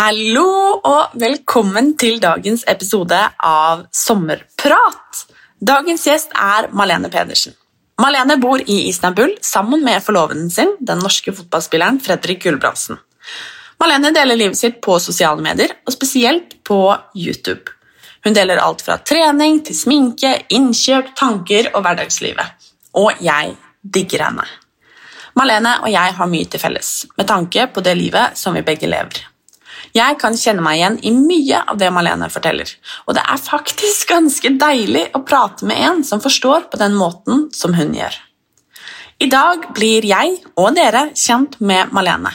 Hallo og velkommen til dagens episode av Sommerprat. Dagens gjest er Malene Pedersen. Malene bor i Istanbul sammen med forloveden sin, den norske fotballspilleren Fredrik Gulbrandsen. Malene deler livet sitt på sosiale medier, og spesielt på YouTube. Hun deler alt fra trening til sminke, innkjøp, tanker og hverdagslivet. Og jeg digger henne. Malene og jeg har mye til felles, med tanke på det livet som vi begge lever. Jeg kan kjenne meg igjen i mye av det Malene forteller, og det er faktisk ganske deilig å prate med en som forstår på den måten som hun gjør. I dag blir jeg og dere kjent med Malene.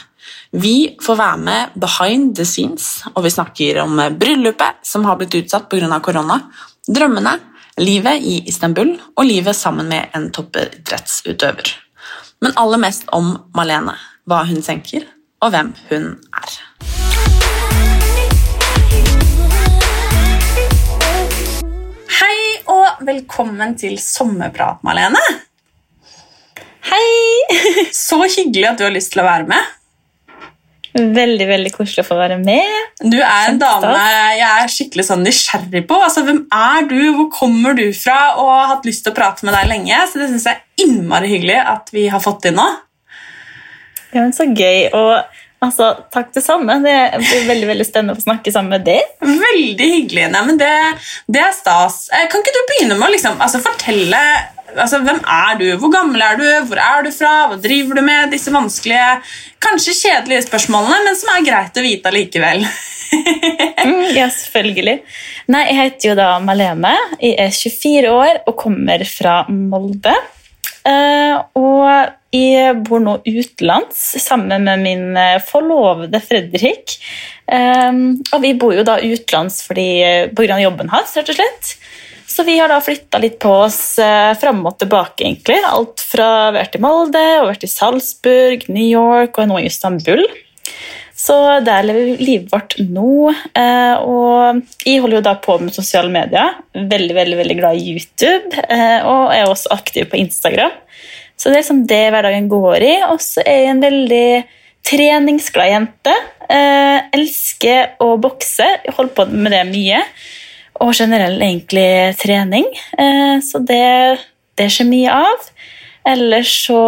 Vi får være med behind the scenes, og vi snakker om bryllupet som har blitt utsatt pga. korona, drømmene, livet i Istanbul og livet sammen med en toppidrettsutøver. Men aller mest om Malene, hva hun tenker, og hvem hun er. Velkommen til sommerprat, Malene. Hei! Så hyggelig at du har lyst til å være med. Veldig veldig koselig å få være med. Du er en dame jeg er skikkelig sånn nysgjerrig på. Altså, hvem er du, hvor kommer du fra, og har hatt lyst til å prate med deg lenge. Så det synes jeg er innmari hyggelig at vi har fått til nå. Ja, men Så gøy. Og altså, takk det samme. Det blir veldig veldig spennende å snakke sammen med deg. Veldig hyggelig. Nei, men det, det er stas. Eh, Kan ikke du begynne med å liksom, altså, fortelle altså, hvem er du, hvor gammel er du, hvor er du fra, hva driver du med? Disse vanskelige, kanskje kjedelige spørsmålene, men som er greit å vite likevel. Mm, ja, selvfølgelig. Nei, Jeg heter jo da Malene. Jeg er 24 år og kommer fra Molde. Eh, og jeg bor nå utenlands sammen med min eh, forlovede Fredrik. Eh, og vi bor jo da utenlands fordi, på grunn av jobben hans, rett og slett. Så vi har da flytta litt på oss eh, fram og tilbake, egentlig. Alt fra vært i Molde, og vært i Salzburg, New York og nå i Istanbul. Så der lever livet vårt nå. Eh, og jeg holder jo da på med sosiale medier. Veldig veldig, veldig glad i YouTube, eh, og er også aktiv på Instagram. Så det er liksom det hverdagen går i. Og så er jeg en veldig treningsglad jente. Eh, elsker å bokse. Jeg holder på med det mye. Og generell egentlig trening. Eh, så det, det skjer mye av. Ellers så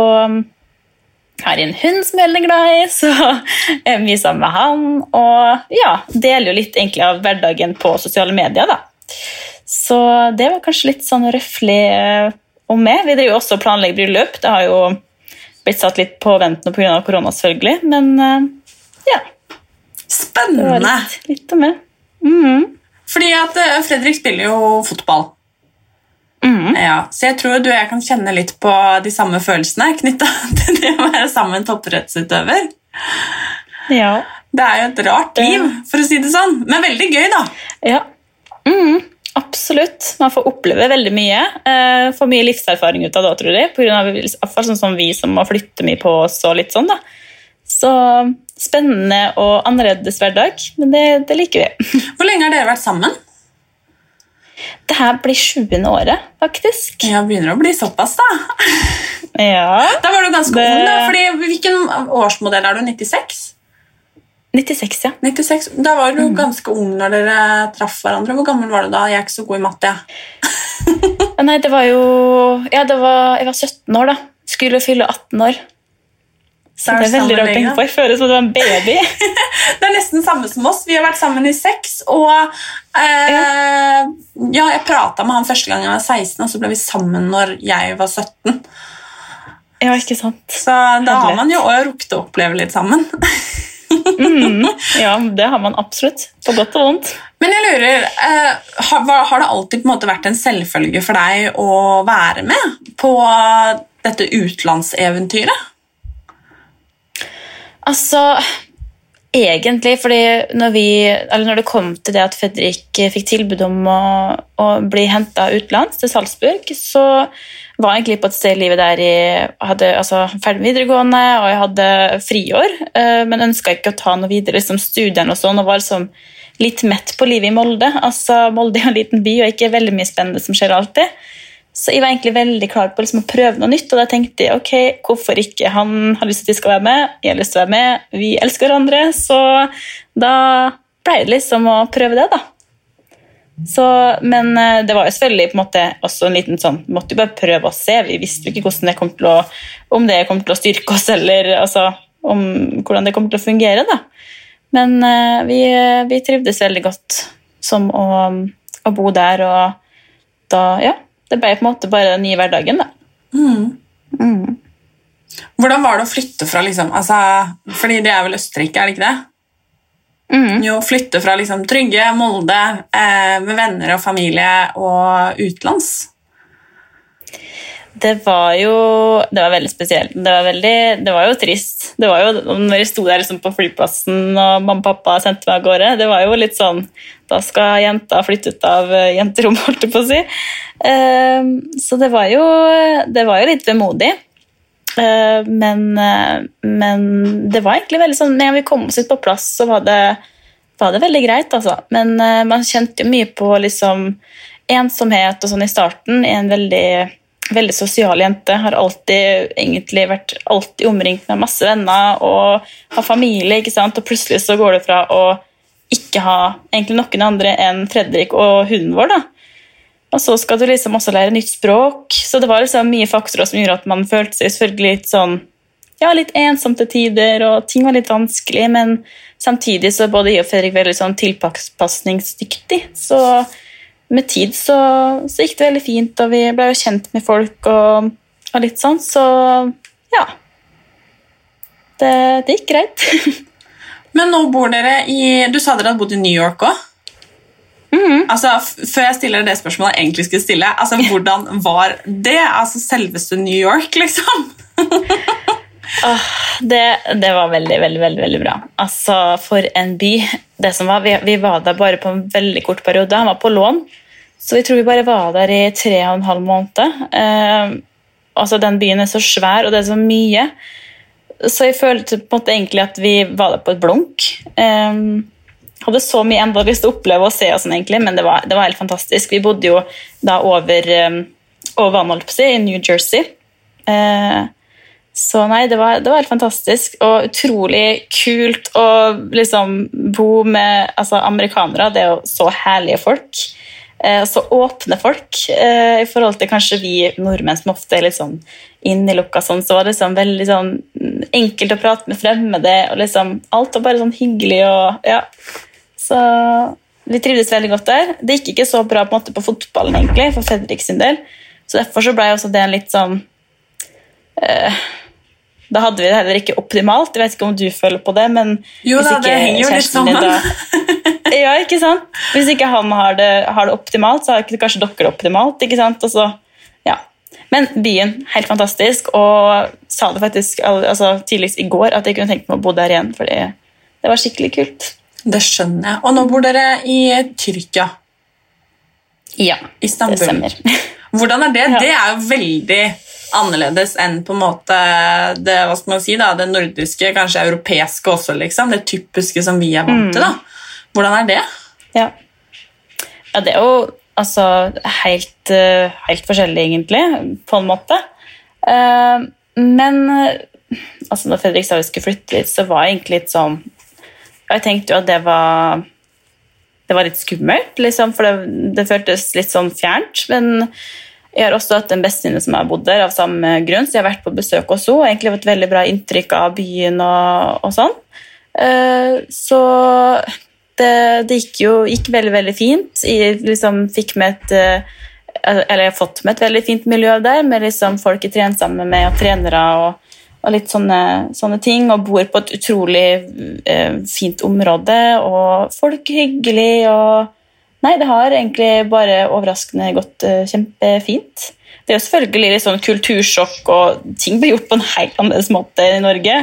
har en hund som jeg er glad i, så er mye sammen med han. Og ja, deler jo litt egentlig av hverdagen på sosiale medier. da. Så det var kanskje litt sånn røffelig eh, om meg. Vi driver jo også og planlegger bryllup. Det har jo blitt satt litt på vent nå pga. korona, selvfølgelig. Men ja. ja, det var Spennende! litt, litt om meg. Mhm. Fordi at eh, Fredrik spiller jo fotball. Mhm. Ja, så jeg tror du og jeg kan kjenne litt på de samme følelsene knytta til det å være sammen topprettsutøver. Ja. Det er jo et rart liv, for å si det sånn, men veldig gøy, da. Ja, mm, absolutt. Man får oppleve veldig mye. Eh, får mye livserfaring ut av det, tror jeg. På grunn av, sånn som vi som må flytte mye på oss og litt sånn, da. Så spennende og annerledes hverdag, men det, det liker vi. Hvor lenge har dere vært sammen? Det her blir sjuende året, faktisk. Ja, begynner å bli såpass, da. Ja. Da var du ganske Det- ung, da. Fordi, hvilken årsmodell er du? 96? 96, ja. 96? Da var Mm. du ganske ung når dere traff hverandre. Hvor gammel var du da? Jeg er ikke så god i matte. Nei, det var jo Ja, det var, jeg var 17 år, da. Skulle fylle 18 år. Så er det er veldig rart å tenke på. Jeg føler som du var en baby. Det er nesten samme som oss. Vi har vært sammen i seks. Og eh, ja, jeg prata med han første gang jeg var 16, og så ble vi sammen når jeg var 17. Ja, ikke sant? Så da har man jo rukket å oppleve litt sammen. Mm, ja, det har man absolutt. På godt og vondt. Men jeg lurer, eh, har, har det alltid på en vært en selvfølge for deg å være med på dette utenlandseventyret? Altså, egentlig, fordi når, vi, når, det kom til det at Fredrik fikk tilbud om å, å bli henta utenlands, til Salzburg, så var jeg egentlig på et sted i livet der jeg hadde altså, ferdig videregående og jeg hadde friår, eh, men ønska ikke å ta noe videre liksom, studiene og sånn, og var liksom litt mett på livet i Molde. Altså, Molde er en liten by og ikke veldig mye spennende som skjer alltid. Så jeg var egentlig veldig klar på liksom å prøve noe nytt, og da tenkte jeg ok, hvorfor ikke? Han har lyst til at vi skal være med, jeg har lyst til å være med, vi elsker hverandre. Så da ble det liksom å prøve det, da. Så, men eh, det var jo selvfølgelig på en måte også en liten sånn Måtte jo bare prøve å se. Vi visste jo ikke hvordan det kom til å, om det kom til å styrke oss, eller altså, om hvordan det kom til å fungere. da. Men uh, vi, vi, trivdes veldig godt som å, å bo der, og da Ja det ble på en måte bare den nye hverdagen, da. Mm. Mm. Hvordan var det å flytte fra liksom, altså, Fordi det er vel Østerrike, er det ikke det? Mm. Jo, flytte fra liksom, trygge Molde eh, med venner og familie og utenlands? Det var jo det var veldig spesielt. Det var, veldig, det var jo trist. Det var jo, når jeg sto der liksom på flyplassen og mamma og pappa sendte meg av gårde, det var jo litt sånn Da skal jenta flytte ut av eh, jenterommet, holdt jeg på å si. Ehm, så det var jo, det var jo litt vemodig. Ehm, men, eh, men, det var egentlig veldig sånn Når vi kom oss ut på plass, så var det, var det veldig greit, altså. Men eh, man kjente jo mye på liksom ensomhet og sånn i starten. i en veldig veldig sosial jente. Har alltid egentlig vært alltid omringt med masse venner og har familie. ikke sant? Og plutselig så går det fra å ikke ha egentlig noen andre enn Fredrik og hunden vår. da. Og så skal du liksom også lære nytt språk. Så det var liksom mye faktorer som gjorde at man følte seg selvfølgelig litt sånn ja, litt ensom til tider, og ting var litt vanskelig, men samtidig så er både jeg og Fredrik veldig sånn tilpasningsdyktig. Så med tid så, så, gikk det veldig fint, og vi ble jo kjent med folk og, og litt sånn, så ja. Det, det gikk greit. Men nå bor dere i Du sa dere hadde bodd i New York òg? Mm. Altså, før jeg stiller det spørsmålet jeg egentlig skulle stille, altså, hvordan var det? Altså selveste New York, liksom? oh, det, det, var veldig, veldig, veldig, veldig bra. Altså, for en by. Det som var, vi, vi, var der bare på en veldig kort periode. Han var på lån, så vi tror vi bare var der i tre og en halv måned. Eh, altså, Den byen er så svær, og det er så mye. Så jeg følte på en måte egentlig at vi var der på et blunk. Eh, hadde så mye enda lyst til å oppleve og se, og sånn egentlig, men det var, det var, helt fantastisk. Vi bodde jo da over, um, over vannet, i New Jersey. Eh, så nei, det var, det var, helt fantastisk og utrolig kult å liksom bo med altså, amerikanere. Det er jo så herlige folk. Eh, så åpne folk eh, i forhold til kanskje vi nordmenn som ofte er litt sånn innelukka sånn, så var det sånn, veldig sånn enkelt å prate med fremmede. og liksom Alt var bare sånn hyggelig og ja, så vi trivdes veldig godt der. Det gikk ikke så bra på, måte, på fotballen egentlig, for Fredrik sin del. Så derfor så ble også det en litt sånn uh, Da hadde vi det heller ikke optimalt. Jeg vet ikke om du føler på det, men jo, da, det jo litt sammen. Da, ja, ikke sant? Hvis ikke han har det, har det optimalt, så har ikke kanskje dere det optimalt. ikke sant? Så, ja. Men byen, helt fantastisk, og sa det faktisk altså, tidligst i går at jeg kunne tenkt meg å bo der igjen, fordi det var skikkelig kult. Det skjønner jeg. Og nå bor dere i Tyrkia. Ja, Istanbul. det stemmer. Hvordan er det? Ja. Det er jo veldig annerledes enn på en måte det, hva skal man si da, det nordiske, kanskje europeiske også. liksom, Det typiske som vi er vant til. da. Hvordan er det? Ja, ja det er jo altså helt, eh, helt, forskjellig, egentlig, på en måte. Eh, men altså, når Fredrik sa vi skulle flytte litt, så var jeg egentlig litt sånn jeg tenkte jo at det var, det var litt skummelt, liksom, for det, det, føltes litt sånn fjernt. Men jeg har også hatt en bestevenninne som har bodd der av samme grunn, så jeg har vært på besøk også og egentlig fått veldig bra inntrykk av byen og, og sånn. Uh, så det, det, gikk jo gikk veldig, veldig fint. Jeg liksom fikk med et uh, eller jeg har fått med et veldig fint miljø der, med liksom folk jeg trener sammen med, og trenere og, og litt sånne, sånne, ting. Og bor på et utrolig eh, fint område, og folk hyggelig og Nei, det har egentlig bare overraskende gått uh, kjempefint. Det er jo selvfølgelig litt sånn kultursjokk, og ting blir gjort på en helt annerledes måte i Norge.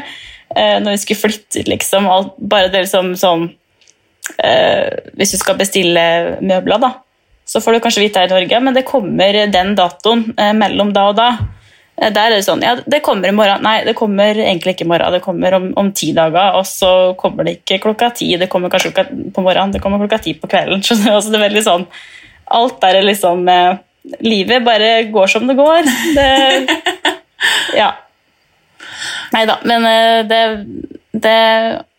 Uh, når vi skulle flytte liksom. Alt, bare det liksom sånn uh, Hvis du skal bestille møbler, da, så får du kanskje vite her i Norge, men det kommer den datoen mellom da og da. Eh, Der er det sånn Ja, det kommer i morgen. Nei, det kommer egentlig ikke i morgen. Det kommer om, om ti dager, og så kommer det ikke klokka ti. Det kommer kanskje klokka, på morgenen, det kommer klokka ti på kvelden. Så? Altså, det er veldig sånn Alt er liksom eh, Livet bare går som det går. Det Ja. Nei da, men eh, det, det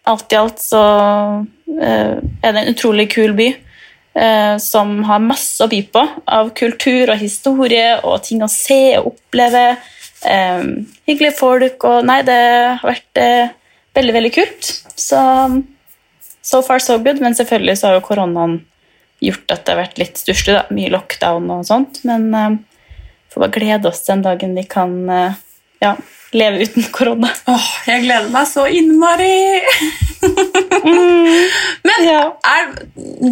Alt i alt så eh, er det en utrolig kul by. Eh, Som har masse å by på av kultur og historie og ting å se og oppleve. Eh, hyggelige folk og Nei, det har vært eh, veldig, veldig kult. Så so far so good, men selvfølgelig så har jo koronaen gjort at det har vært litt stusslig. Mye lockdown og sånt. Men eh, får bare glede oss den dagen vi kan ja, leve uten korona. Åh, jeg gleder meg så innmari! Men Ja. er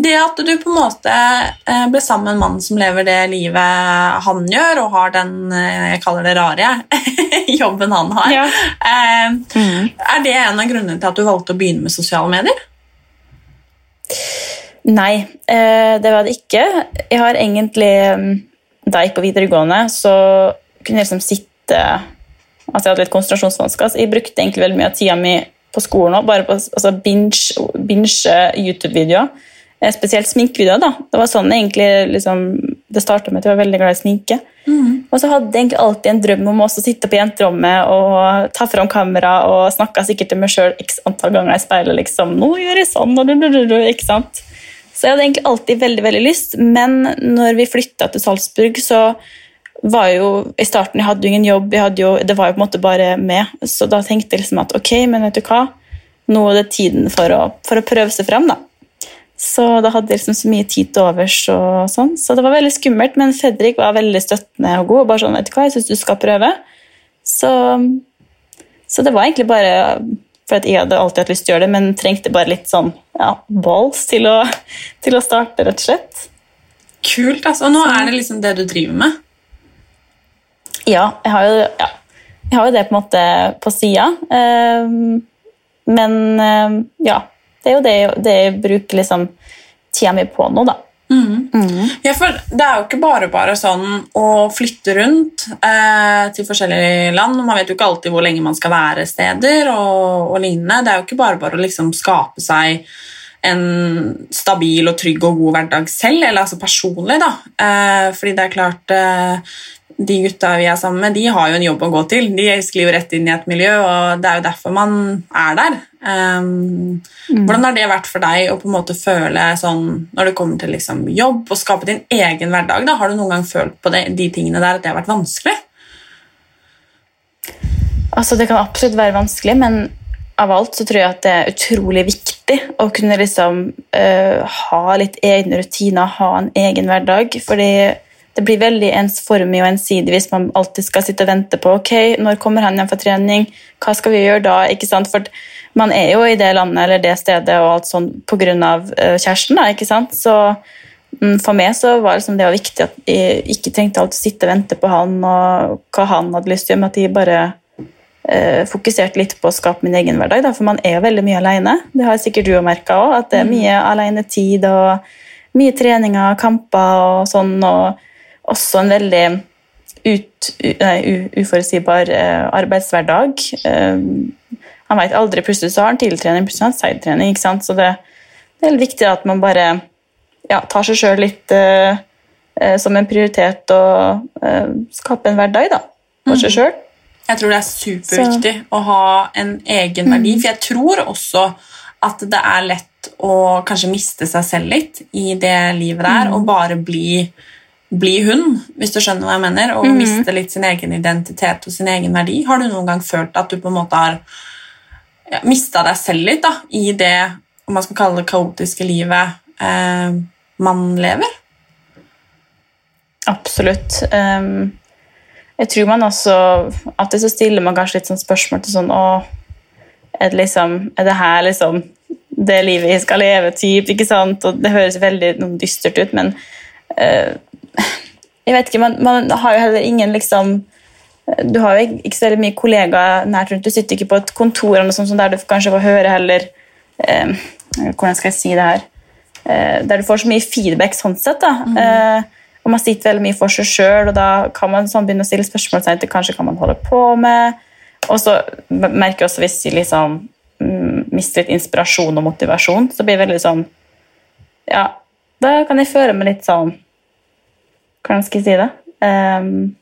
det at du på en måte eh, ble sammen med en mann som lever det livet han gjør, og har den eh, jeg kaller det rare jobben han har, Ja. eh, er det en av grunnene til at du valgte å begynne med sosiale medier? Nei, det var det ikke. Jeg har egentlig mm, Da jeg gikk på videregående, så kunne jeg liksom sitte Altså jeg hadde litt konsentrasjonsvansker, så jeg brukte egentlig veldig mye av tida mi på skolen òg, bare på altså binge, binge YouTube-videoer. Eh, Spesielt sminkevideoer. da. Det var sånn egentlig liksom, det starta med at jeg var veldig glad i sminke. Og så hadde jeg egentlig alltid en drøm om å sitte på jenterommet og ta fram kamera og snakka sikkert til meg sjøl x antall ganger i speilet. liksom, 'Nå gjør jeg sånn', og du, ikke sant? Så jeg hadde egentlig alltid veldig veldig lyst, men når vi flytta til Salzburg, så var jo i starten Jeg hadde jo ingen jobb, jo, det var jo på en måte bare meg. Så da tenkte jeg liksom at ok, men vet du hva, nå er det tiden for å, for å prøve seg fram, da. Så da hadde jeg liksom så mye tid til overs, og sånn. så det var veldig skummelt. Men Fredrik var veldig støttende og god. og bare sånn, vet du hva, jeg synes du skal prøve. Så, så det var egentlig bare for jeg hadde alltid hatt lyst til å gjøre det, men trengte bare litt sånn ja, balls til å, til å starte, rett og slett. Kult, altså. Og nå er det liksom det du driver med. Ja, jeg har jo, ja, jeg har jo det på en måte på sida. men eh, ja, det er jo det, det jeg bruker liksom tida mi på nå, da. Ja, for Det er jo ikke bare bare sånn å flytte rundt eh, til forskjellige land. Man vet jo ikke alltid hvor lenge man skal være steder. og, og lignende. Det er jo ikke bare bare å liksom skape seg en stabil og trygg og god hverdag selv, eller altså personlig. da. Eh, fordi det er klart eh, De gutta vi er sammen med, de har jo en jobb å gå til. De sklir jo rett inn i et miljø, og det er jo derfor man er der. Um, Hvordan har det vært for deg å på en måte føle sånn når det kommer til liksom jobb og skape din egen hverdag? da? Har du noen gang følt på det, de tingene der at det har vært vanskelig? Altså, Det kan absolutt være vanskelig, men av alt så tror jeg at det er utrolig viktig å kunne liksom uh, ha litt egne rutiner, ha en egen hverdag. fordi det blir veldig ensformig og ensidig hvis man alltid skal sitte og vente på ok, når kommer han hjem fra trening, hva skal vi gjøre da? ikke sant? For man er jo i det landet eller det stedet og alt sånn pga. Uh, kjæresten. da, ikke sant? Så mm, for meg så var liksom det viktig at jeg ikke trengte alltid å sitte og vente på han og hva han hadde lyst til, men at de bare eh, fokuserte litt på å skape min egen hverdag. Da, for man er jo veldig mye alene. Det har sikkert du merka òg, at det er mye alenetid og mye treninger, kamper og sånn. og også en veldig ut, nei, uforutsigbar eh, arbeidshverdag. Eh, han vet aldri, Plutselig så har han tidligtrening, plutselig har han sant? Så det, det er viktig at man bare ja, tar seg sjøl litt eh, som en prioritet og eh, skaper en hverdag da, for seg sjøl. Jeg tror det er superviktig å ha en egen verdi, for jeg tror også at det er lett å kanskje miste seg selv litt i det livet der, og bare bli, bli hun, hvis du skjønner hva jeg mener, og miste litt sin egen identitet og sin egen verdi. Har du noen gang følt at du på en måte har ja, mista deg selv litt da, i det om man skal kalle det kaotiske livet eh, man lever? Absolutt. Um, jeg tror man også At så stiller man kanskje litt sånn spørsmål til sånn Å, er det liksom Er det her liksom det livet jeg skal leve, typ, ikke sant? Og det høres veldig dystert ut, men uh, Jeg vet ikke, man, man, har jo heller ingen liksom Du har jo ikke så mye kollegaer nært rundt. Du sitter ikke på et kontor eller noe sånt, der du kanskje får høre heller eh, Hvordan skal jeg si det her? Eh, der du får så mye feedback sånn sett. da. Mm. Eh, og man sitter veldig mye for seg sjøl, og da kan man sånn begynne å stille spørsmål til kanskje hva man holder på med. Og så merker jeg også hvis de liksom mm, mister litt inspirasjon og motivasjon, så blir det veldig sånn Ja, da kan jeg føre meg litt sånn Hvordan skal jeg si det? Um,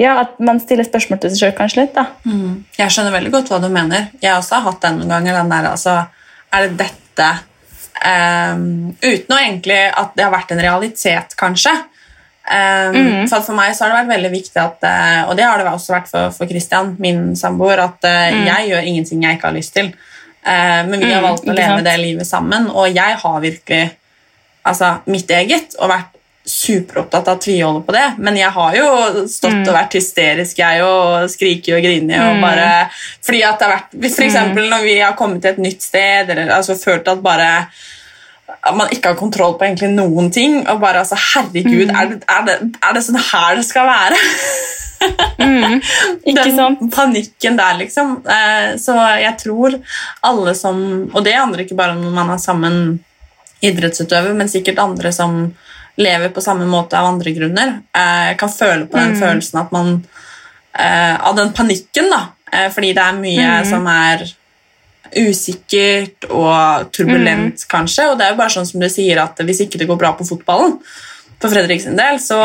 ja, at man stiller spørsmål til seg sjøl kanskje litt. da. Mm. Jeg skjønner veldig godt hva du mener. Jeg også har hatt den noen ganger. den der, altså, Er det dette um, Uten å egentlig at det har vært en realitet, kanskje. Um, Mm. For for meg så har det vært veldig viktig at uh, Og det har det også vært for, for Christian, min samboer, at mm. jeg gjør ingenting jeg ikke har lyst til. Uh, men vi har Mm, valgt å leve sant? det livet sammen, og jeg har virkelig altså, mitt eget og vært superopptatt av å tviholde på det. Men jeg har jo stått Mm. og vært hysterisk, jeg, og skriket og grinet. Og bare, fordi at det har vært, hvis for Mm. når vi har kommet til et nytt sted, eller altså, følt at bare at man ikke har kontroll på egentlig noen ting, og bare altså, herregud, Mm. er, det, er, det, er det sånn her det skal være? Ikke Den sant? panikken der, liksom. Eh, Så jeg tror alle som Og det handler ikke bare om når man er sammen idrettsutøver, men sikkert andre som lever på samme måte av andre grunner, Jeg kan føle på den følelsen at man eh, Av den panikken, da. Eh, Fordi det er mye som er usikkert og turbulent, kanskje. Og det er jo bare sånn som du sier at hvis ikke det går bra på fotballen, for Fredrik sin del, så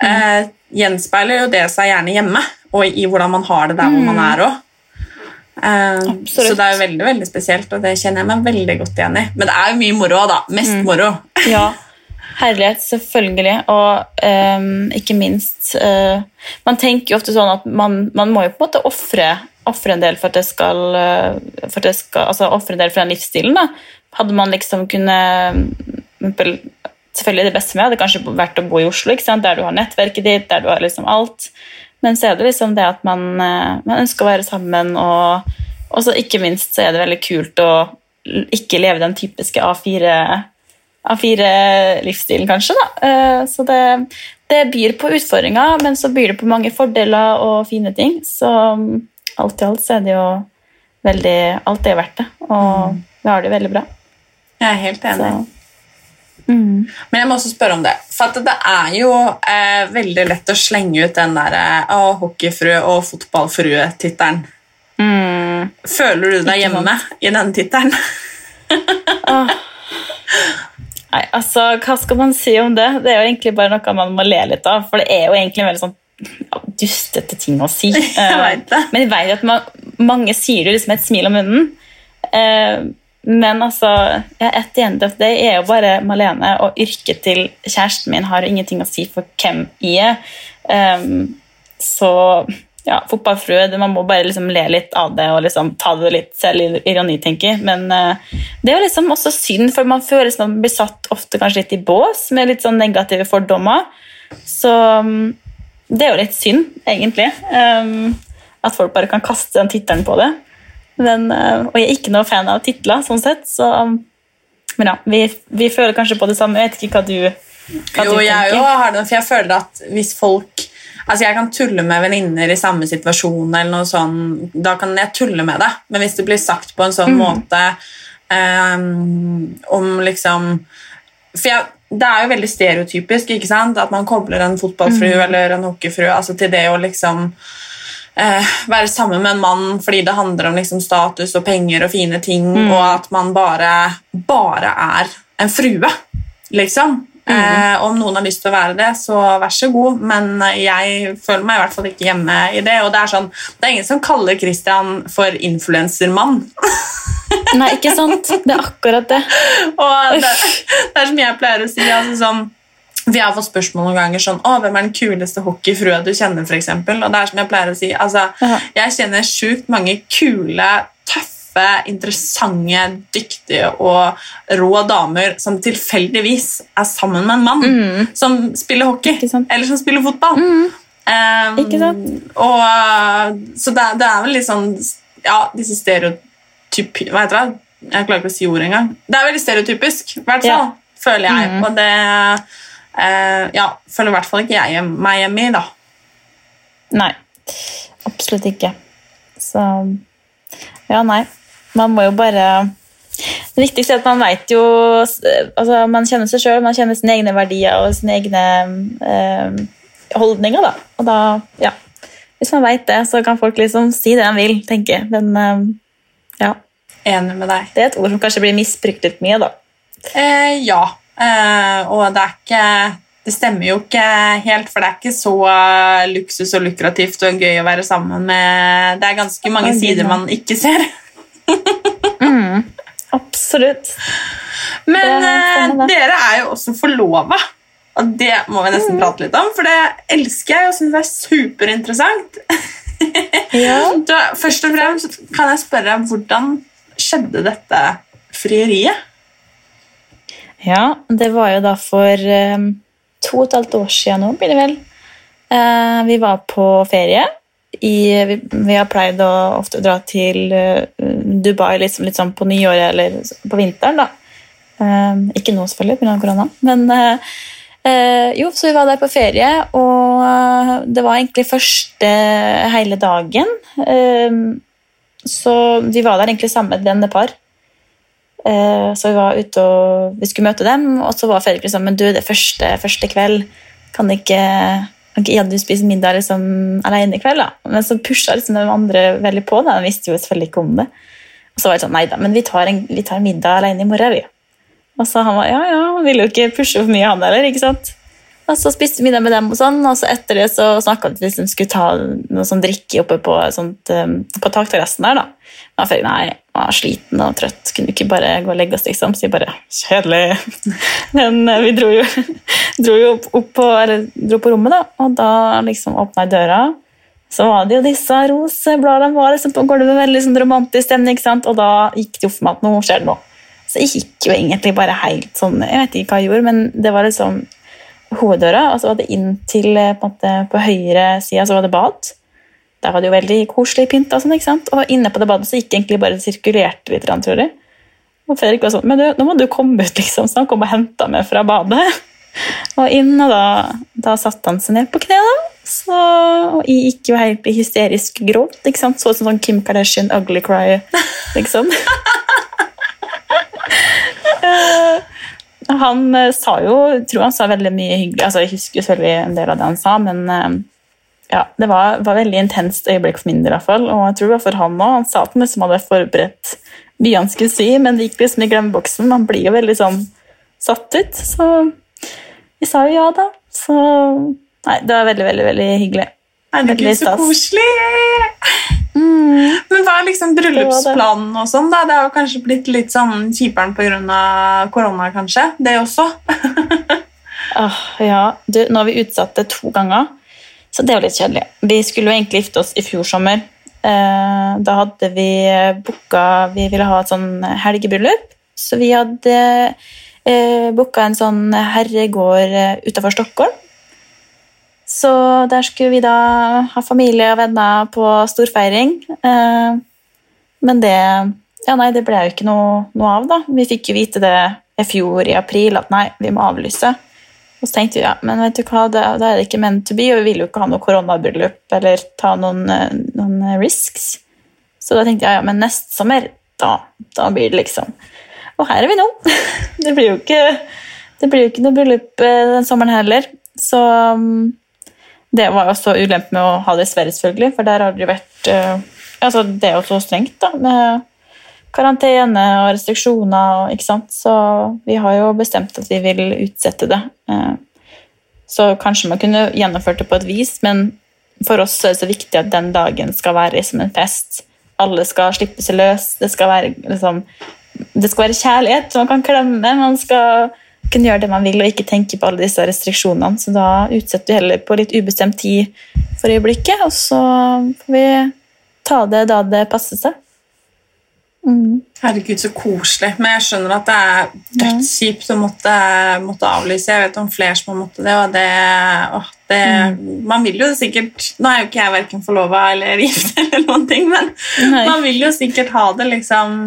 eh, gjenspeiler jo det seg gjerne hjemme, og i hvordan man har det der hvor man er òg. Eh, så det er jo veldig veldig spesielt, og det kjenner jeg meg veldig godt igjen i. Men det er jo mye moro òg, da. Mest moro. Ja, herlighet, selvfølgelig. Og um, ikke minst uh, Man tenker jo ofte sånn at man, man må jo på en måte ofre en del for at det skal, eh, for at det skal altså ofre en del for den livsstilen. da. Hadde man liksom kunne Selvfølgelig det beste med hadde kanskje vært å bo i Oslo, ikke sant? der du har nettverket ditt, der du har liksom alt. Men så er det liksom det at man, eh, man ønsker å være sammen, og, og så ikke minst så er det veldig kult å ikke leve den typiske A4 A4-livsstilen, kanskje. da. Eh, Så det, det byr på utfordringer, men så byr det på mange fordeler og fine ting. Så mm, alt i alt så er det jo veldig Alt er verdt det, og vi har det veldig bra. Jeg er helt enig. Så. Mm. Men jeg må også spørre om det. For at det er jo eh, veldig lett å slenge ut den der eh, hockeyfrue og fotballfrue-tittelen. Mm. Føler du deg hjemme i den tittelen? Nei, altså, hva skal man si om det? Det er jo egentlig bare noe man må le litt av, for det er jo egentlig en veldig sånn ja, dustete ting å si. Jeg vet det. Men jeg vet at man, mange sier det liksom med et smil om munnen. Eh, men altså, ja, at the end of day er jo bare Malene, og yrket til kjæresten min har jo ingenting å si for hvem jeg er. Um, så ja, fotballfrue, man må bare liksom le litt av det og liksom ta det litt selvironi, tenker jeg. Men uh, det er jo liksom også synd, for man føler som man blir satt ofte kanskje litt i bås med litt sånn negative fordommer. Så um, det er jo litt synd, egentlig. Um, at folk bare kan kaste den tittelen på det. Men, uh, og jeg er ikke noe fan av titler, sånn sett. Så, um, men ja, vi, vi føler kanskje på det samme. Jeg vet ikke hva du, hva Jo, du tenker. jo har det, for jeg føler at hvis folk Altså, Jeg kan tulle med venninner i samme situasjon, eller noe sånn, da kan jeg tulle med det. Men hvis det blir sagt på en sånn måte um, om liksom For jeg, det er jo veldig stereotypisk ikke sant? at man kobler en fotballfrue eller en hockeyfrue altså til det å liksom eh, være sammen med en mann fordi det handler om liksom status og penger og fine ting, og at man bare, bare er en frue, liksom. Eh, om noen har lyst til å være det, så vær så god, men jeg føler meg i hvert fall ikke hjemme i det. Og det er sånn, det er ingen som kaller Christian for influensermann. Nei, ikke sant? Det er akkurat det. Og det, det er som jeg pleier å si. Altså sånn, vi har fått spørsmål noen ganger sånn, å, hvem er den kuleste hockeyfrua du kjenner, for eksempel? Og det er som jeg pleier å si, altså, jeg kjenner sjukt mange kule, tøffe, interessante, dyktige og rå damer som tilfeldigvis er sammen med en mann som spiller hockey, eller som spiller fotball. Um, Ikke sant? Og, så det, det er vel litt sånn, ja, disse stereotypi... Hva heter det? Jeg klarer ikke å si ordet engang. Det er veldig stereotypisk, i hvert Ja. fall. føler jeg. Og det uh, ja, føler i hvert fall ikke jeg meg hjemme i, da. Nei, absolutt ikke. Så ja, nei. Man må jo bare Det viktigste er at man veit jo altså Man kjenner seg sjøl, man kjenner sine egne verdier og sine egne eh, holdninger. da. Og da, ja. Hvis man vet det, så kan folk liksom si det de vil, tenker jeg. Men eh, ja. Enig med deg. Det er et ord som kanskje blir misbrukt litt mye, da. Eh, ja. Eh, og det er ikke Det stemmer jo ikke helt, for det er ikke så eh, luksus og lukrativt og gøy å være sammen med Det er ganske mange sider man ikke ser. Absolutt. Men Det eh, dere er jo også forlova. Og det må vi Mm. nesten prate litt om, for det elsker jeg og syns er superinteressant. Ja. Da, først og fremst kan jeg spørre hvordan skjedde dette frieriet? Ja, det var jo da for um, to og et halvt år siden nå, blir det vel. Uh, vi var på ferie. I, vi, vi har pleid å ofte dra til eh, Dubai liksom, litt sånn på nyåret eller på vinteren. da. Uh, ikke nå, selvfølgelig, pga. korona. Men uh, uh, jo, så vi var der på ferie, og det var egentlig første hele dagen. Så vi var der egentlig sammen med denne. Eh, Så vi var ute og vi skulle møte dem, og så var Fredrik liksom Men du, det første, første kveld. Kan ikke, kan ja, du spiser middag liksom, alene i kveld? da? Men så pusha liksom de andre veldig på. da, De visste jo selvfølgelig ikke om det. Og så var det sånn Nei da, men vi tar, en, vi tar middag alene i morgen, vi. Og så han var ja, ja, han ville jo ikke pushe for mye, han heller. ikke sant? Og så spiste vi middag med dem, og sånn, og så etter det så snakka vi hvis de skulle ta noe sånn drikke oppe på, sånt, um, på takterrassen der. da. Men jeg følte, nei, var sliten og trøtt, kunne ikke bare gå og legge oss, liksom. Så vi bare kjedelig. Men eh, vi dro jo, dro jo opp, på, eller, dro på rommet, da, og da liksom åpna jeg døra. Så var det jo disse rosebladene var liksom på gulvet, veldig sånn romantisk stemning, ikke sant? og da gikk det opp for meg at nå skjer det noe. Så jeg gikk jo egentlig bare helt sånn, jeg vet ikke hva jeg gjorde, men det var liksom hoveddøra, og så var det inn til eh, på, måte, på høyre side så var det bad. Der var det jo veldig koselig pynta, og sånn, og inne på det badet så gikk egentlig bare sirkulerte litt, tror jeg. Og Fredrik var sånn Men du, nå må du komme ut, liksom. Så han kom og henta meg fra badet. Og inn, og da, da satte han seg ned på kne, da. Så, og jeg gikk jo helt i hysterisk gråt. ikke sant? Så ut som sånn Kim Kardashian ugly cry, liksom. Eh, han eh, sa jo, tror han sa veldig mye hyggelig. altså Jeg husker selvfølgelig en del av det han sa, men eh, ja, det var, var veldig intenst øyeblikk for min del. fall, Og jeg tror det var for han òg. Han sa at han liksom hadde forberedt mye han skulle si, men det gikk liksom i glemmeboksen. Man blir jo veldig sånn satt ut. Så vi sa jo ja, da. Så nei, det var veldig, veldig, veldig hyggelig. Herregud, Veldig så koselig! Mm. Men hva er liksom bryllupsplanen og sånn? da? Det har jo kanskje blitt litt sånn kjiperen pga. korona, kanskje? Det også? Åh, ja, du, nå har vi utsatt det to ganger, så det jo litt kjedelig. Vi skulle jo egentlig gifte oss i fjor sommer. Eh, da hadde vi booka Vi ville ha et sånn helgebryllup, så vi hadde eh, booka en sånn herregård eh, utafor Stockholm. Så der skulle vi da ha familie og venner på storfeiring. Eh, men det ja, nei, det ble jo ikke noe, noe av, da. Vi fikk jo vite det i fjor i april at nei, vi må avlyse. Og så tenkte vi ja, men vet du hva, da, da er det ikke meant to be, og vi vil jo ikke ha noe koronabryllup eller ta noen, eh, noen risks. Så da tenkte jeg ja, men neste sommer, da, da blir det liksom. Og her er vi nå. Det blir jo ikke, det blir jo ikke noe bryllup eh, den sommeren heller. Så mm, det var jo også ulempe med å ha det i Sverige, selvfølgelig, for der har det vært eh, altså Det er jo så strengt, da, med karantene og restriksjoner. Ikke sant? Så vi har jo bestemt at vi vil utsette det. Eh, Så kanskje man kunne gjennomført det på et vis, men for oss er det så viktig at den dagen skal være som en fest. Alle skal slippe seg løs. Det skal være, liksom, det skal være kjærlighet. Man kan klemme, man skal kunne gjøre det man vil og ikke tenke på alle disse restriksjonene. Så da utsetter vi heller på litt ubestemt tid for øyeblikket, og så får vi ta det da det passer seg. Mm. Herregud, så koselig. Men jeg skjønner at det er dødskjipt å måtte, måtte avlyse. Jeg vet om flere som har måttet det, og det, åh, det Man vil jo sikkert Nå er jo ikke jeg verken forlova eller gift, eller noen ting, men Nei. man vil jo sikkert ha det liksom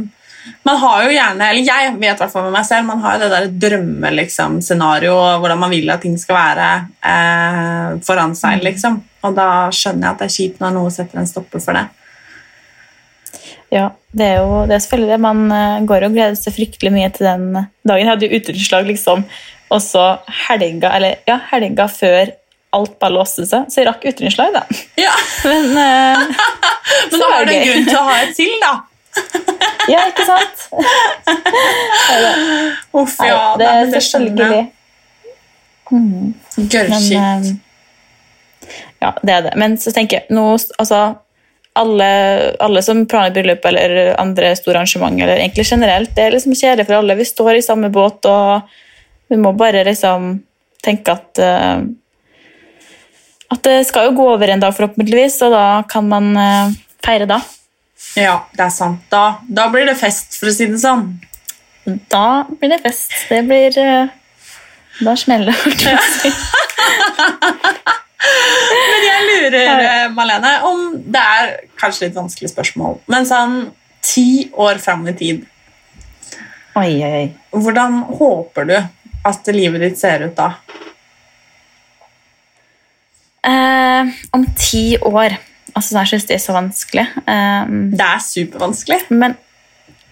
man har jo gjerne, eller jeg vet hvert fall med meg selv, man har jo det der drømmescenario liksom, scenario, hvordan man vil at ting skal være eh, foran seg. liksom. Og da skjønner jeg at det er kjipt når noe setter en stopper for det. Ja, det er jo det er selvfølgelig det. Man eh, går og gleder seg fryktelig mye til den dagen. Jeg hadde jo utdrikningslag liksom også helga, eller, ja, helga før alt bare låste seg, så jeg rakk utdrikningslag, da. Ja. Men, uh, Men da har du en grunn til å ha et til, da. ja, ikke sant? Uff, ja. nei, det er selvfølgelig. Men, Gørrkjipt. eh, ja, det er det. Men så tenker jeg nå, altså, alle, alle som planlegger bryllup eller andre store arrangement, eller egentlig generelt, det er liksom kjedelig for alle. Vi står i samme båt, og vi må bare liksom tenke at uh, At det skal jo gå over en dag, forhåpentligvis, og da kan man uh, feire da. Ja, det er sant. Da, da blir det fest, for å si det sånn. Da blir det fest. Det blir uh, Da smeller det. holdt jeg på å si. Men jeg lurer, eh, Malene, om det er kanskje litt vanskelig spørsmål, men sånn ti år fram i tid, Oi, oi, hvordan håper du at livet ditt ser ut da? Eh, om ti år Altså, det er så vanskelig. Eh, Det er supervanskelig. men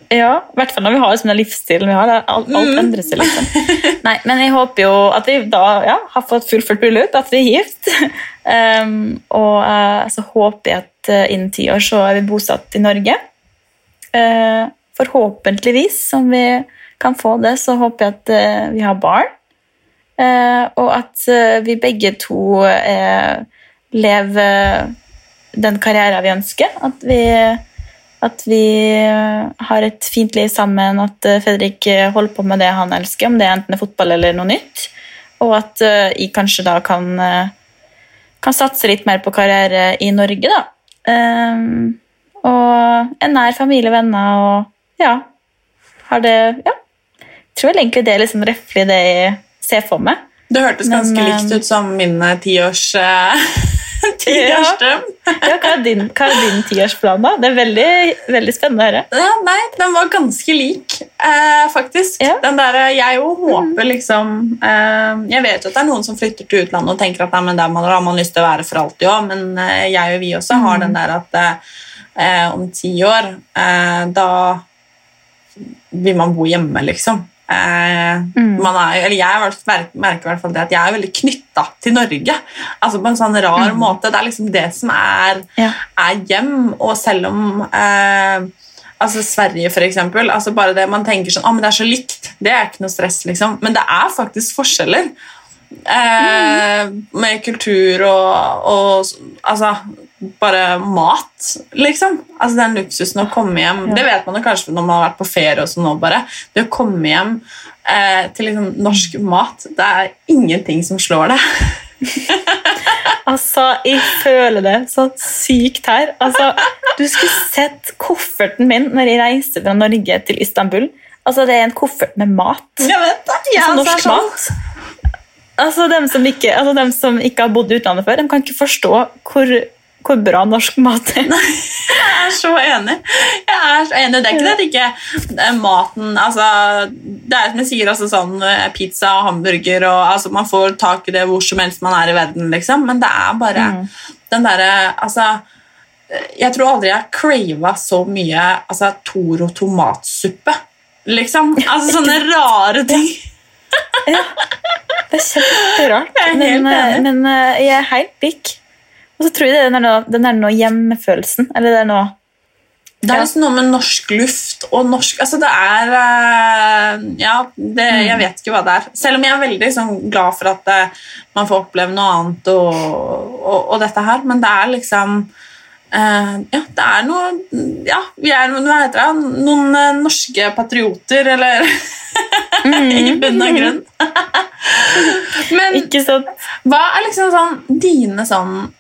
ja, i hvert fall når vi har den livsstilen vi har. Alt, alt Mm. endrer seg, liksom. Nei, men jeg håper jo at vi da ja, har fått fullført bryllup, at vi er gift. um, og uh, så håper jeg at uh, innen ti år så er vi bosatt i Norge. Uh, forhåpentligvis, om vi kan få det, så håper jeg at vi har barn. Og at vi begge to lever den karrieren vi ønsker. At vi, at vi eh, har et fint liv sammen, at eh, Fredrik eh, holder på med det han elsker, om det er enten fotball eller noe nytt. Og at jeg kanskje da kan, kan satse litt mer på karriere i Norge, da. Um, og en nær familie, venner og ja. Har det Ja. Jeg tror egentlig det er liksom røftlig det jeg ser for meg. Det hørtes ganske Men, likt ut som min tiårs tiårsdrøm. Ja, hva er din, hva er din tiårsplan, da? Det er veldig, veldig spennende å høre. Ja, nei, den var ganske lik, eh, faktisk. Ja. Den der, eh, jeg jo håper liksom eh, Jeg vet jo at det er noen som flytter til utlandet og tenker at nei, men der man, har man lyst til å være for alltid òg, men eh, jeg og vi også har den der at eh, om ti år eh, Da vil man bo hjemme, liksom. Eh, man er, eller jeg merker, i hvert fall det at jeg er veldig knytta til Norge. Altså På en sånn rar måte. Det er liksom det som er, Ja. er hjem. Og selv om eh, altså Sverige, for eksempel, altså bare det man tenker sånn, ah, men det er så likt, det er ikke noe stress. liksom. Men det er faktisk forskjeller. Eh, med kultur og, og altså bare mat, liksom. Altså Den luksusen å komme hjem Det vet man jo kanskje når man har vært på ferie. og sånn nå bare. Det å komme hjem eh, til liksom norsk mat, det er ingenting som slår det. Altså, jeg føler det så sykt her. Altså, du skulle sett kofferten min når jeg reiste fra Norge til Istanbul. Altså, Det er en koffert med mat. Jeg vet det. Ja, Altså, også er norsk sånn. mat. Altså, dem som, ikke, altså, dem som ikke har bodd i utlandet før, de kan ikke forstå hvor, hvor bra norsk mat er. Jeg er så enig. Jeg er så enig. Det er ikke det at ikke er maten altså, Det er som jeg sier, altså, sånn eh, pizza og hamburger og altså, Man får tak i det hvor som helst man er i verden, liksom. Men det er bare den derre altså, Jeg tror aldri jeg har crava så mye altså, Toro tomatsuppe. Liksom. Altså sånne rare ting. Ja, det er kjemperart. Jeg er Men, eh, men eh, jeg er helt lik. Og så tror jeg det er den der, den der noe hjemmefølelsen. Eller det er noe Det er liksom noe med norsk luft og norsk Altså, det er eh, Ja, det, jeg vet ikke hva det er. Selv om jeg er veldig sånn, glad for at det, man får oppleve noe annet og, og, og dette her, men det er liksom eh, Ja, det er noe Ja, vi er hva heter det, noen eh, norske patrioter, eller I bunn og grunn. men hva er liksom sånn dine sånn eh,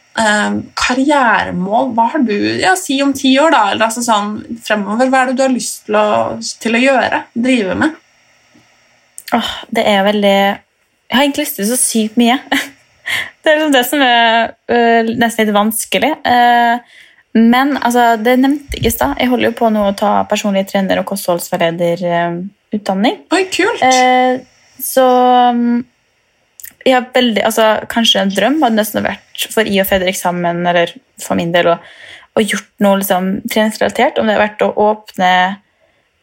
karrieremål? Hva har du ja, Si om ti år, da. Eller altså sånn fremover. Hva er det du har lyst til å, til å gjøre? Drive med? Åh, det er veldig Jeg har egentlig lyst til så sykt mye. Det er liksom det som er øh, nesten litt vanskelig. Eh, Men altså, det nevnte jeg i stad. Jeg holder jo på nå å ta personlig trener- og kostholdsveilederutdanning. Oi, kult! Eh, så har veldig, altså, Kanskje en drøm hadde nesten vært for I og Fredrik sammen, eller for min del, å, gjort noe liksom, treningsrelatert. Om det har vært å åpne,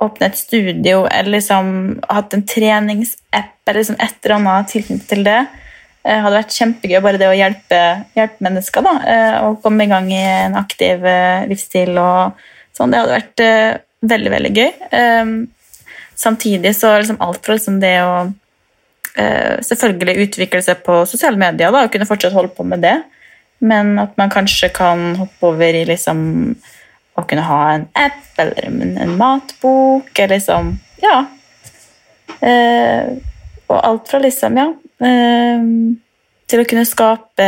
åpne et studio eller liksom, hatt en treningsapp eller liksom, et eller annet tilknyttet til det. Det hadde vært kjempegøy bare det å hjelpe, hjelpe mennesker. da, eh, Og komme i gang i en aktiv eh, livsstil. og sånn, Det hadde vært eh, veldig, veldig gøy. Eh, samtidig så liksom alt fra liksom det å eh, selvfølgelig utvikle seg på sosiale medier da, og kunne fortsatt holde på med det, men at man kanskje kan hoppe over i liksom å kunne ha en app eller en, matbok eller liksom Ja. Eh, og alt fra liksom, ja eh, Til å kunne skape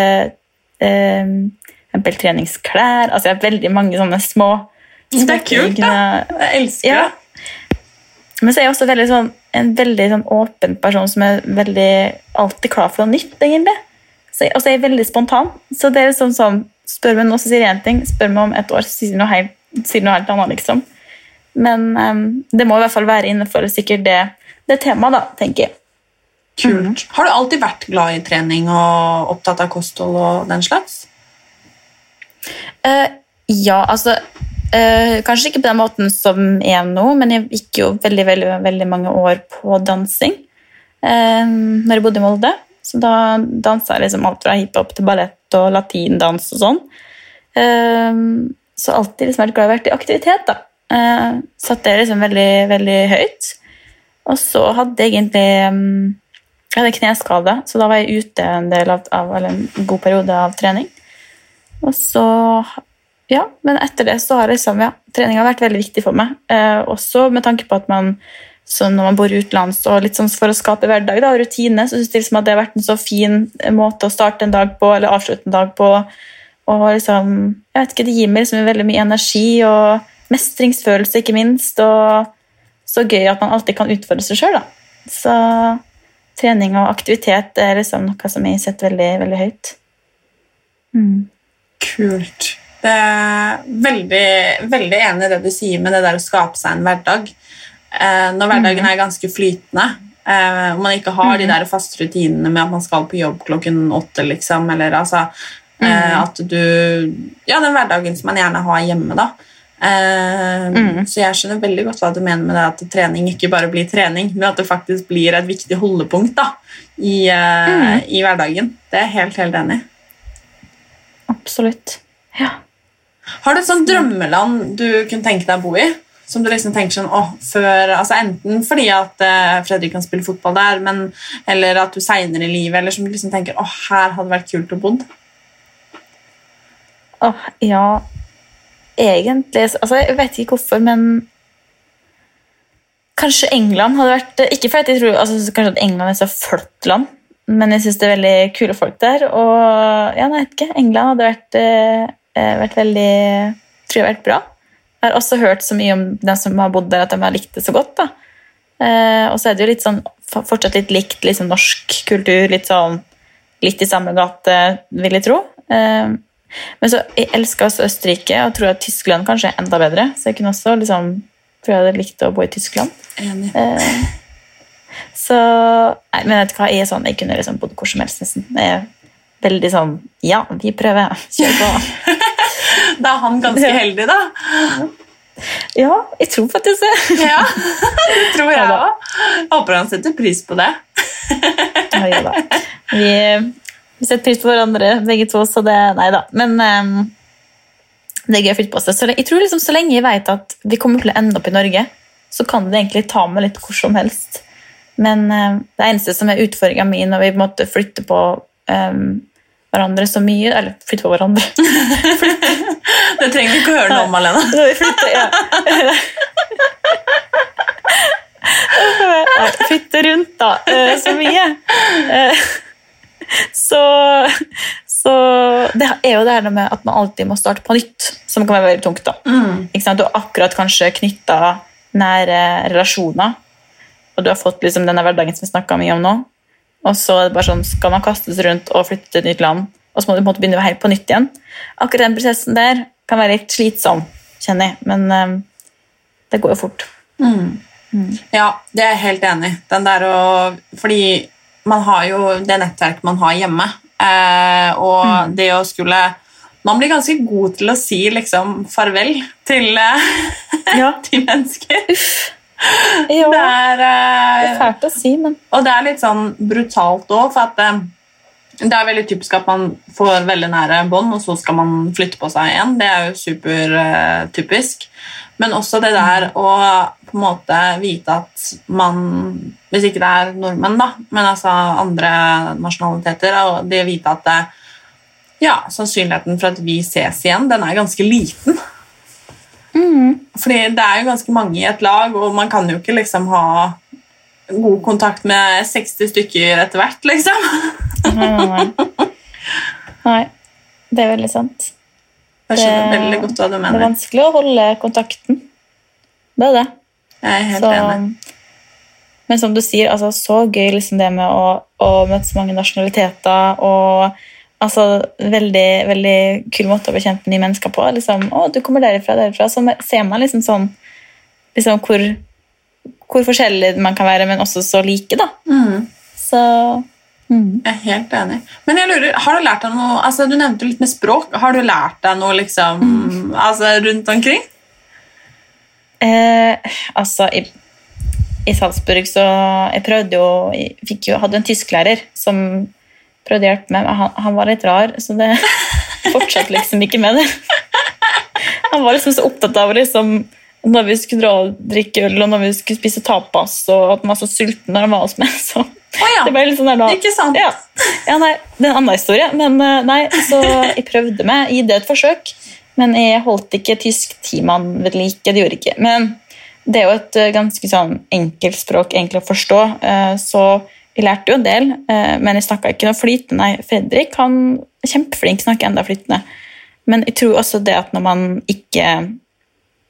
eh, eksempel treningsklær. Altså jeg har veldig mange sånne små Det er kult, da. Jeg elsker Ja. det. Men så er jeg også veldig sånn, en veldig sånn åpen person som er veldig alltid klar for noe nytt, egentlig. Så jeg, og så er jeg veldig spontan. Så det er liksom sånn, Spør meg nå, så sier jeg én ting. Spør meg om et år, så sier noe helt, sier noe helt annet. liksom. Men um, det må i hvert fall være innenfor sikkert det, det temaet, da, tenker jeg. Kult. Har du alltid vært glad i trening og opptatt av kosthold og den slags? Uh, ja, altså eh, Kanskje ikke på den måten som er nå, men jeg gikk jo veldig veldig, veldig mange år på dansing uh, når jeg bodde i Molde. Så da dansa jeg liksom alt fra hiphop til ballett og latindans og sånn. Uh, så alltid liksom vært glad i å være i aktivitet. da. Uh, satte det liksom veldig, veldig høyt. Og så hadde jeg egentlig um, Jeg hadde kneskade, så da var jeg ute en del av, av eller en god periode av trening. Og så Ja, men etter det så har liksom, ja, treninga vært veldig viktig for meg. Eh, også med tanke på at man når man bor utenlands og litt sånn for å skape hverdag da, og rutine, så synes jeg liksom at det har vært en så fin måte å starte en dag på, eller avslutte en dag på. Og liksom, jeg vet ikke, Det gir meg liksom veldig mye energi og mestringsfølelse, ikke minst. Og så gøy at man alltid kan utfordre seg sjøl. Så trening og aktivitet er liksom noe som jeg setter veldig, veldig høyt. Mm. Kult. Det veldig, veldig enig i det du sier med det der å skape seg en hverdag. Eh, når hverdagen er ganske flytende, eh, og man ikke har de der faste rutinene med at man skal på jobb klokken åtte, liksom, eller altså eh, at du Ja, den hverdagen som man gjerne har hjemme, da. Eh, Mm. Så jeg skjønner veldig godt hva du mener med det at trening ikke bare blir trening, men at det faktisk blir et viktig holdepunkt da, i, eh, i hverdagen. Det er jeg helt, helt enig i. Absolutt. Ja. Har du et sånt drømmeland du kunne tenke deg å bo i? Som du liksom tenker sånn, åh, før, altså Enten fordi at eh, Fredrik kan spille fotball der, men, eller at du senere i livet eller som du liksom tenker åh, her hadde vært kult å bo. Åh, ja Egentlig altså, Jeg vet ikke hvorfor, men Kanskje England hadde vært Ikke fordi jeg tror altså, kanskje at England er så flott land, men jeg syns det er veldig kule folk der. Og ja, nei, jeg vet ikke, England hadde vært, eh, vært veldig Tror jeg har vært bra. Jeg har også hørt så mye om dem som har bodd der, at de har likt det så godt. da. Eh, og så er det jo litt sånn, fortsatt litt likt liksom, norsk kultur, litt sånn litt i samme gate, vil jeg tro. Eh, men så jeg elsker også Østerrike og tror at Tyskland kanskje er enda bedre. Så jeg kunne også liksom, tror jeg hadde likt å bo i Tyskland. Enig. Eh, så nei, Men vet du hva, jeg er sånn, jeg kunne liksom bodd hvor som helst, nesten. Jeg veldig sånn Ja, vi prøver. Kjør på. Da er han ganske heldig, da. Ja, jeg tror faktisk det. Ja, det tror jeg Ja Håper han setter pris på det. Ja, ja da. Vi, vi setter pris på hverandre, begge to, så det Nei da. Men um, det er gøy å flytte på seg. Så jeg tror liksom Så lenge jeg vet at vi kommer til å ende opp i Norge, så kan det egentlig ta meg litt hvor som helst. Men um, det eneste som er utfordringa mi når vi på en måte flytter på ehm, hverandre så mye Eller flytte på hverandre Det trenger vi ikke å høre noe om, Malene. Ja. Flytte rundt, da. eh, Så mye. Eh, Så, så Det er jo det her med at man alltid må starte på nytt, som kan være veldig tungt. da. Sant? Du har akkurat kanskje knytta nære relasjoner, og du har fått liksom denne hverdagen som vi snakka mye om nå. Og så er det bare sånn, skal man kastes rundt og flytte til et nytt land, og så må du på en måte begynne helt på nytt igjen. Akkurat den prosessen der kan være litt slitsom, kjenner jeg. Men um, det går jo fort. Ja, det er jeg helt enig i. Fordi man har jo det nettverket man har hjemme, eh, og det å skulle Man blir ganske god til å si liksom farvel til, eh, Ja. til mennesker. Ja, Det er, eh, det er fælt å si, men Og det er litt sånn brutalt òg, for at eh, det er veldig typisk at man får veldig nære bånd, og så skal man flytte på seg igjen. Det er jo supertypisk. Men også det der å på en måte vite at man Hvis ikke det er nordmenn, da, men altså andre nasjonaliteter, og det å vite at det, ja, sannsynligheten for at vi ses igjen, den er ganske liten. Fordi det er jo ganske mange i et lag, og man kan jo ikke liksom ha god kontakt med 60 stykker etter hvert, liksom. Nei, nei. nei. Det er veldig sant. Jeg skjønner Det- veldig godt hva du mener. Det er vanskelig å holde kontakten. Det er det. Jeg er helt Så, enig. men som du sier, altså, så gøy liksom det med å, å møte så mange nasjonaliteter og altså, veldig, veldig kul måte å bekjempe nye mennesker på. Liksom, å, du kommer derifra, derifra. Så ser man liksom sånn liksom hvor, hvor forskjellig man kan være, men også så like, da. Mm, Så mm. jeg er helt enig. Men jeg lurer, har du lært deg noe altså Du nevnte litt med språk. Har du lært deg noe liksom, Mm. altså, rundt omkring? Eh, altså, i, i Salzburg så Jeg prøvde jo Jeg fikk jo, hadde en tysklærer som prøvde å hjelpe meg, men han, han var litt rar, så det fortsatte liksom ikke med det. Han var liksom så opptatt av liksom når vi skulle dra og drikke øl, og når vi skulle spise tapas, og at han var så sulten når han var hos meg. Så Oh, ja. det ble litt sånn der da. Ikke sant? Ja. ja, nei, det er en annen historie, men eh, nei, så jeg prøvde meg, gi det et forsøk, men jeg holdt ikke tysk timann ved like, det gjorde ikke. Men det er jo et eh, ganske sånn enkelt språk egentlig å forstå, eh, så jeg lærte jo en del, eh, men jeg snakket ikke noe flytende. Nei, Fredrik han er kjempeflink, snakker enda flytende. Men jeg tror også det at når man ikke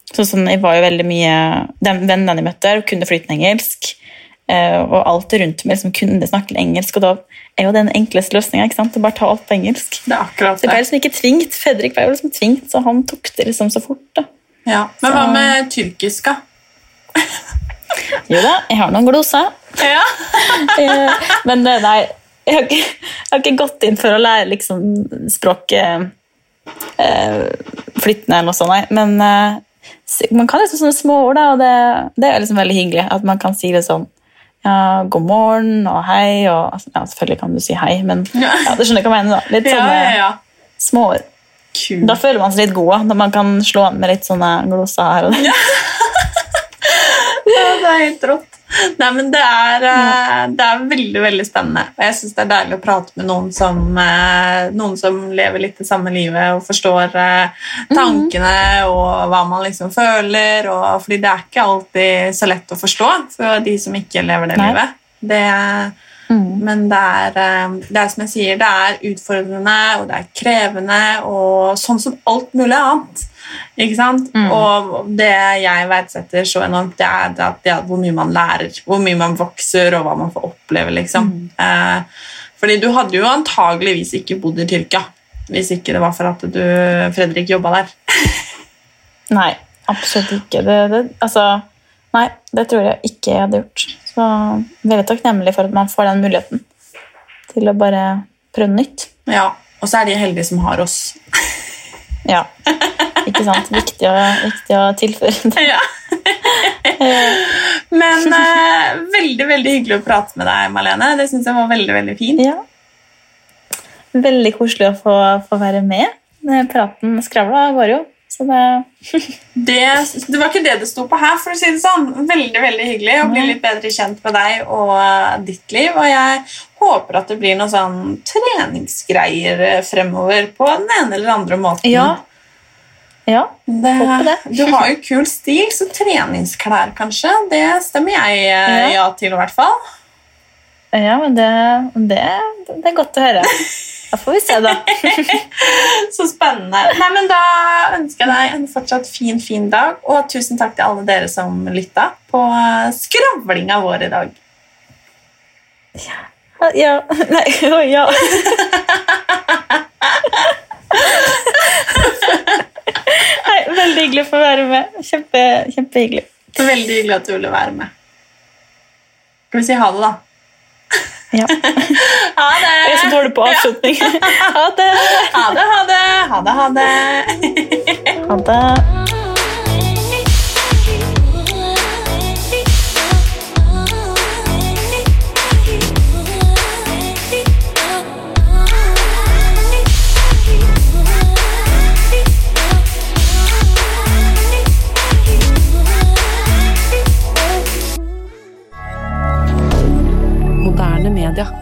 Sånn som jeg var jo veldig mye De vennene jeg møtte der, kunne flytende engelsk. eh, Og alt rundt meg liksom kunne snakke engelsk. Og da er jo den enkleste løsninga. Å bare ta alt på engelsk. Det er akkurat det. Det ble liksom ikke tvingt. Fredrik ble jo liksom tvingt, så han tok det liksom så fort. da. Ja. Men hva med tyrkisk, da? Jo da, jeg har noen gloser. Ja. Eh, Men eh, nei, jeg har, ikke, jeg har ikke gått inn for å lære liksom språket eh, flyttende eller noe sånt, nei. Men man kan liksom sånne små ord, da, og det, det er liksom veldig hyggelig. At man kan si det sånn ja, god morgen og hei, og altså, ja, selvfølgelig kan du si hei, men Ja. ja, du skjønner hva jeg mener. da. Litt sånne ja, ja. ja. småord. Da føler man seg litt god, når man kan slå an med litt sånne gloser her og der. Det er helt rått. Nei, men det er, eh, det er veldig veldig spennende. Og jeg syns det er deilig å prate med noen som, eh, noen som lever litt det samme livet og forstår eh, tankene og hva man liksom føler. Og, fordi det er ikke alltid så lett å forstå for de som ikke lever det Nei. livet. Det, men det er, eh, det er som jeg sier, det er utfordrende og det er krevende, og sånn som alt mulig annet. Ikke sant? Og det jeg verdsetter så enormt, det er det det er, hvor mye man lærer, hvor mye man vokser, og hva man får oppleve. liksom. Eh, fordi du hadde jo antageligvis ikke bodd i Tyrkia hvis ikke det var for at du, Fredrik, jobba der. Nei, absolutt ikke. Det, det, altså, nei, det tror jeg ikke jeg hadde gjort. Så veldig takknemlig for at man får den muligheten til å bare prøve nytt. Ja, Og så er de heldige som har oss. Ja, ikke sant? Viktig å, viktig å tilføre. Ja. Men uh, veldig veldig hyggelig å prate med deg, Malene. Det syns jeg var veldig veldig fint. Ja. Veldig koselig å få, få være med. Praten skravla går jo. Så det Det, det var ikke det det sto på her, for å si det sånn. Veldig veldig hyggelig å bli litt bedre kjent med deg og eh, ditt liv. Og jeg håper at det blir noen sånn treningsgreier eh, fremover på den ene eller andre måten. Ja. Ja. Det, håper det. Du har jo kul stil, så treningsklær kanskje, det stemmer jeg eh, Ja. ja til i hvert fall. ja men det, det, det er godt å høre. Da får vi se, da. Så spennende. Nei, men Da ønsker jeg deg en fortsatt fin, fin dag, og tusen takk til alle dere som lytta på eh, skravlinga vår i dag. Ja. Ja Nei, å, ja. Veldig hyggelig å få være med. Kjempe, kjempehyggelig. Veldig hyggelig at du ville være med. Skal vi si ha det, da? Ja. Ha det! Jeg er så dårlig på avslutning. Ha det! Ha det, ha det! Ha det, ha det. Ha det. derrière